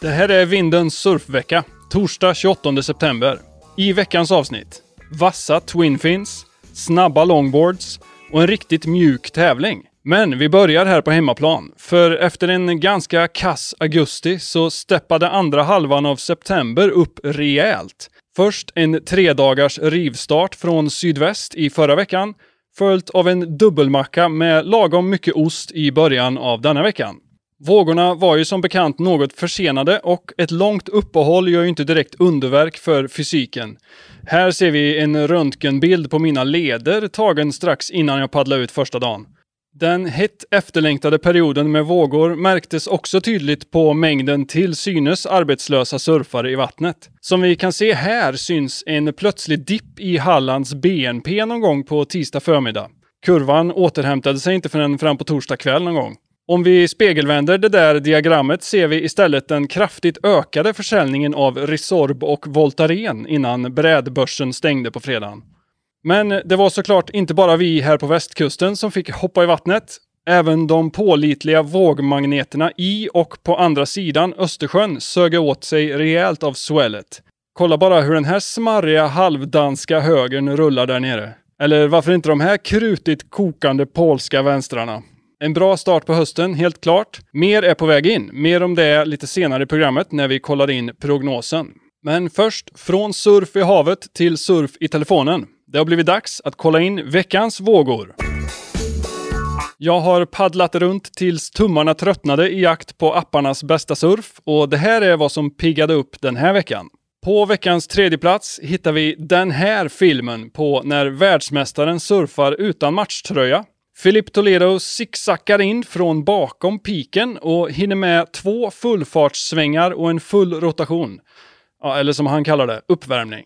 Det här är Vindens surfvecka, torsdag 28 september. I veckans avsnitt, vassa twinfins, snabba longboards och en riktigt mjuk tävling. Men vi börjar här på hemmaplan, för efter en ganska kass augusti så steppade andra halvan av september upp rejält. Först en tredagars rivstart från sydväst i förra veckan, följt av en dubbelmacka med lagom mycket ost i början av denna veckan. Vågorna var ju som bekant något försenade och ett långt uppehåll gör ju inte direkt underverk för fysiken. Här ser vi en röntgenbild på mina leder tagen strax innan jag paddlade ut första dagen. Den hett efterlängtade perioden med vågor märktes också tydligt på mängden till synes arbetslösa surfare i vattnet. Som vi kan se här syns en plötslig dipp i Hallands BNP någon gång på tisdag förmiddag. Kurvan återhämtade sig inte förrän fram på torsdag kväll någon gång. Om vi spegelvänder det där diagrammet ser vi istället den kraftigt ökade försäljningen av Resorb och Voltaren innan brädbörsen stängde på fredagen. Men det var såklart inte bara vi här på västkusten som fick hoppa i vattnet. Även de pålitliga vågmagneterna i och på andra sidan Östersjön sög åt sig rejält av swellet. Kolla bara hur den här smarriga halvdanska högern rullar där nere. Eller varför inte de här krutigt kokande polska vänstrarna? En bra start på hösten, helt klart. Mer är på väg in. Mer om det lite senare i programmet när vi kollar in prognosen. Men först, från surf i havet till surf i telefonen. Det har blivit dags att kolla in veckans vågor. Jag har paddlat runt tills tummarna tröttnade i jakt på apparnas bästa surf och det här är vad som piggade upp den här veckan. På veckans tredje plats hittar vi den här filmen på när världsmästaren surfar utan matchtröja. Filip Toledo zigzackar in från bakom piken och hinner med två fullfartssvängar och en full rotation. Ja, eller som han kallar det, uppvärmning.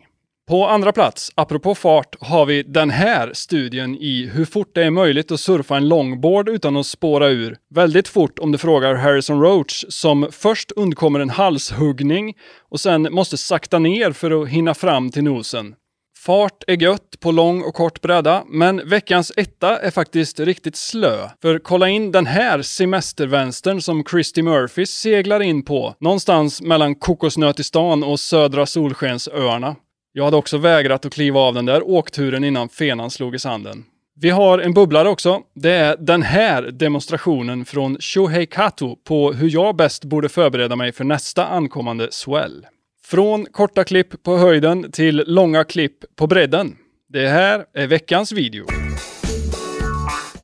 På andra plats, apropå fart, har vi den här studien i hur fort det är möjligt att surfa en longboard utan att spåra ur. Väldigt fort om du frågar Harrison Roach som först undkommer en halshuggning och sen måste sakta ner för att hinna fram till nosen. Fart är gött på lång och kort bräda, men veckans etta är faktiskt riktigt slö. För kolla in den här semestervänstern som Christy Murphy seglar in på, någonstans mellan Kokosnötistan och södra Solskensöarna. Jag hade också vägrat att kliva av den där åkturen innan fenan slog i sanden. Vi har en bubblare också. Det är den här demonstrationen från Shohei Kato på hur jag bäst borde förbereda mig för nästa ankommande swell. Från korta klipp på höjden till långa klipp på bredden. Det här är veckans video.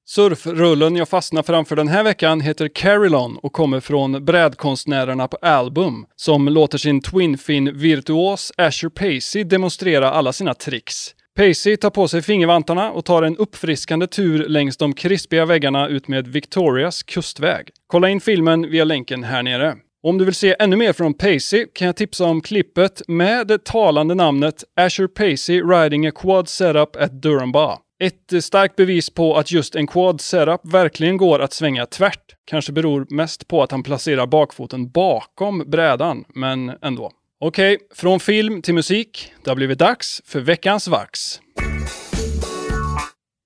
Surfrullen jag fastnar framför den här veckan heter Carillon och kommer från brädkonstnärerna på Album som låter sin twinfin-virtuos Asher Pacey demonstrera alla sina tricks. Pacey tar på sig fingervantarna och tar en uppfriskande tur längs de krispiga väggarna ut med Victorias kustväg. Kolla in filmen via länken här nere. Om du vill se ännu mer från Pacey kan jag tipsa om klippet med det talande namnet Asher Pacey riding a quad setup at Durham Bar. Ett starkt bevis på att just en quad setup verkligen går att svänga tvärt. Kanske beror mest på att han placerar bakfoten bakom brädan, men ändå. Okej, okay, från film till musik. Det har blivit dags för veckans vax.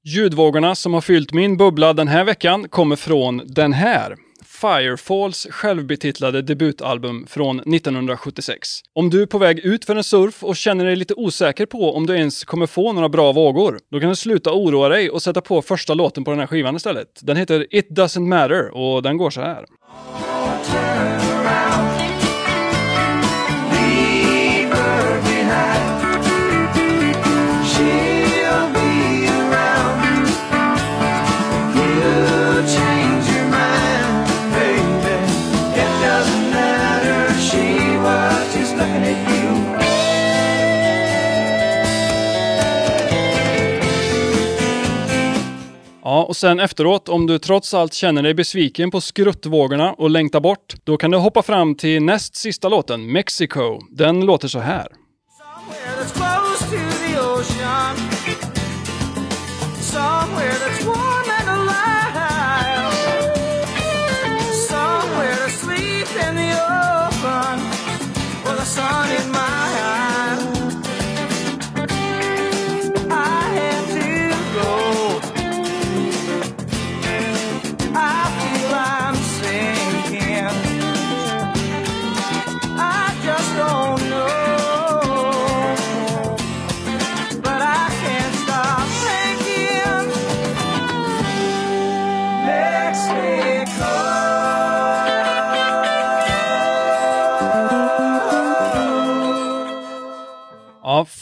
Ljudvågorna som har fyllt min bubbla den här veckan kommer från den här. Firefalls självbetitlade debutalbum från 1976. Om du är på väg ut för en surf och känner dig lite osäker på om du ens kommer få några bra vågor, då kan du sluta oroa dig och sätta på första låten på den här skivan istället. Den heter It Doesn't Matter och den går så här. Ja, och sen efteråt, om du trots allt känner dig besviken på skruttvågorna och längtar bort, då kan du hoppa fram till näst sista låten, Mexico. Den låter så här. sun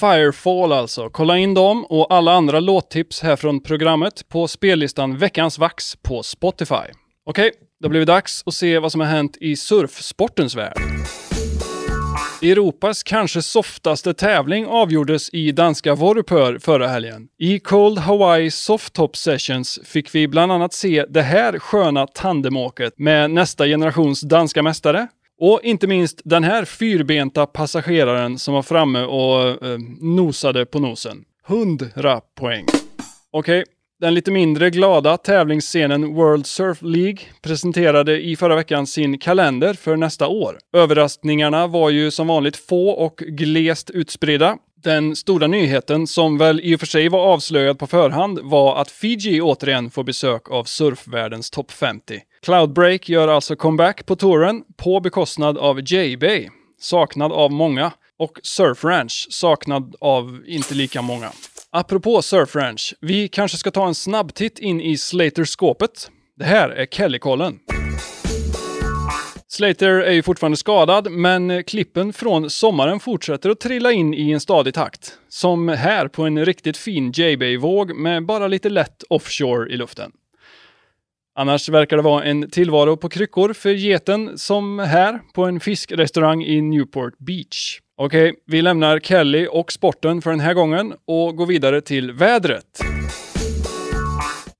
Firefall alltså. Kolla in dem och alla andra låttips här från programmet på spellistan Veckans Vax på Spotify. Okej, det har blivit dags att se vad som har hänt i surfsportens värld. Europas kanske softaste tävling avgjordes i danska Vorupør förra helgen. I Cold Hawaii Soft Top Sessions fick vi bland annat se det här sköna tandemåket med nästa generations danska mästare. Och inte minst den här fyrbenta passageraren som var framme och eh, nosade på nosen. 100 poäng. Okej, okay. Den lite mindre glada tävlingsscenen World Surf League presenterade i förra veckan sin kalender för nästa år. Överraskningarna var ju som vanligt få och glest utspridda. Den stora nyheten, som väl i och för sig var avslöjad på förhand, var att Fiji återigen får besök av surfvärldens topp 50. Cloudbreak gör alltså comeback på touren på bekostnad av J-Bay, saknad av många, och Surf Ranch, saknad av inte lika många. Apropå Surf Ranch, vi kanske ska ta en snabb titt in i Slater-skåpet. Det här är Kelly-kollen. Slater är ju fortfarande skadad, men klippen från sommaren fortsätter att trilla in i en stadig takt. Som här på en riktigt fin J-Bay-våg med bara lite lätt offshore i luften. Annars verkar det vara en tillvaro på kryckor för geten som här på en fiskrestaurang i Newport Beach. Okej, vi lämnar Kelly och sporten för den här gången och går vidare till vädret.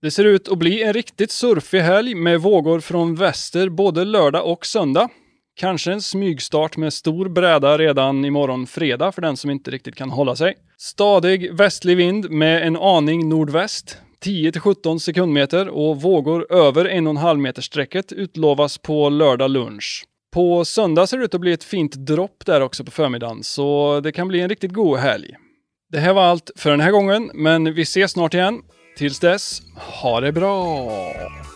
Det ser ut att bli en riktigt surfig helg med vågor från väster både lördag och söndag. Kanske en smygstart med stor bräda redan imorgon fredag för den som inte riktigt kan hålla sig. Stadig västlig vind med en aning nordväst. 10-17 sekundmeter och vågor över 1,5 meter sträcket utlovas på lördag lunch. På söndag ser det ut att bli ett fint dropp där också på förmiddagen, så det kan bli en riktigt god helg. Det här var allt för den här gången, men vi ses snart igen. Tills dess, ha det bra!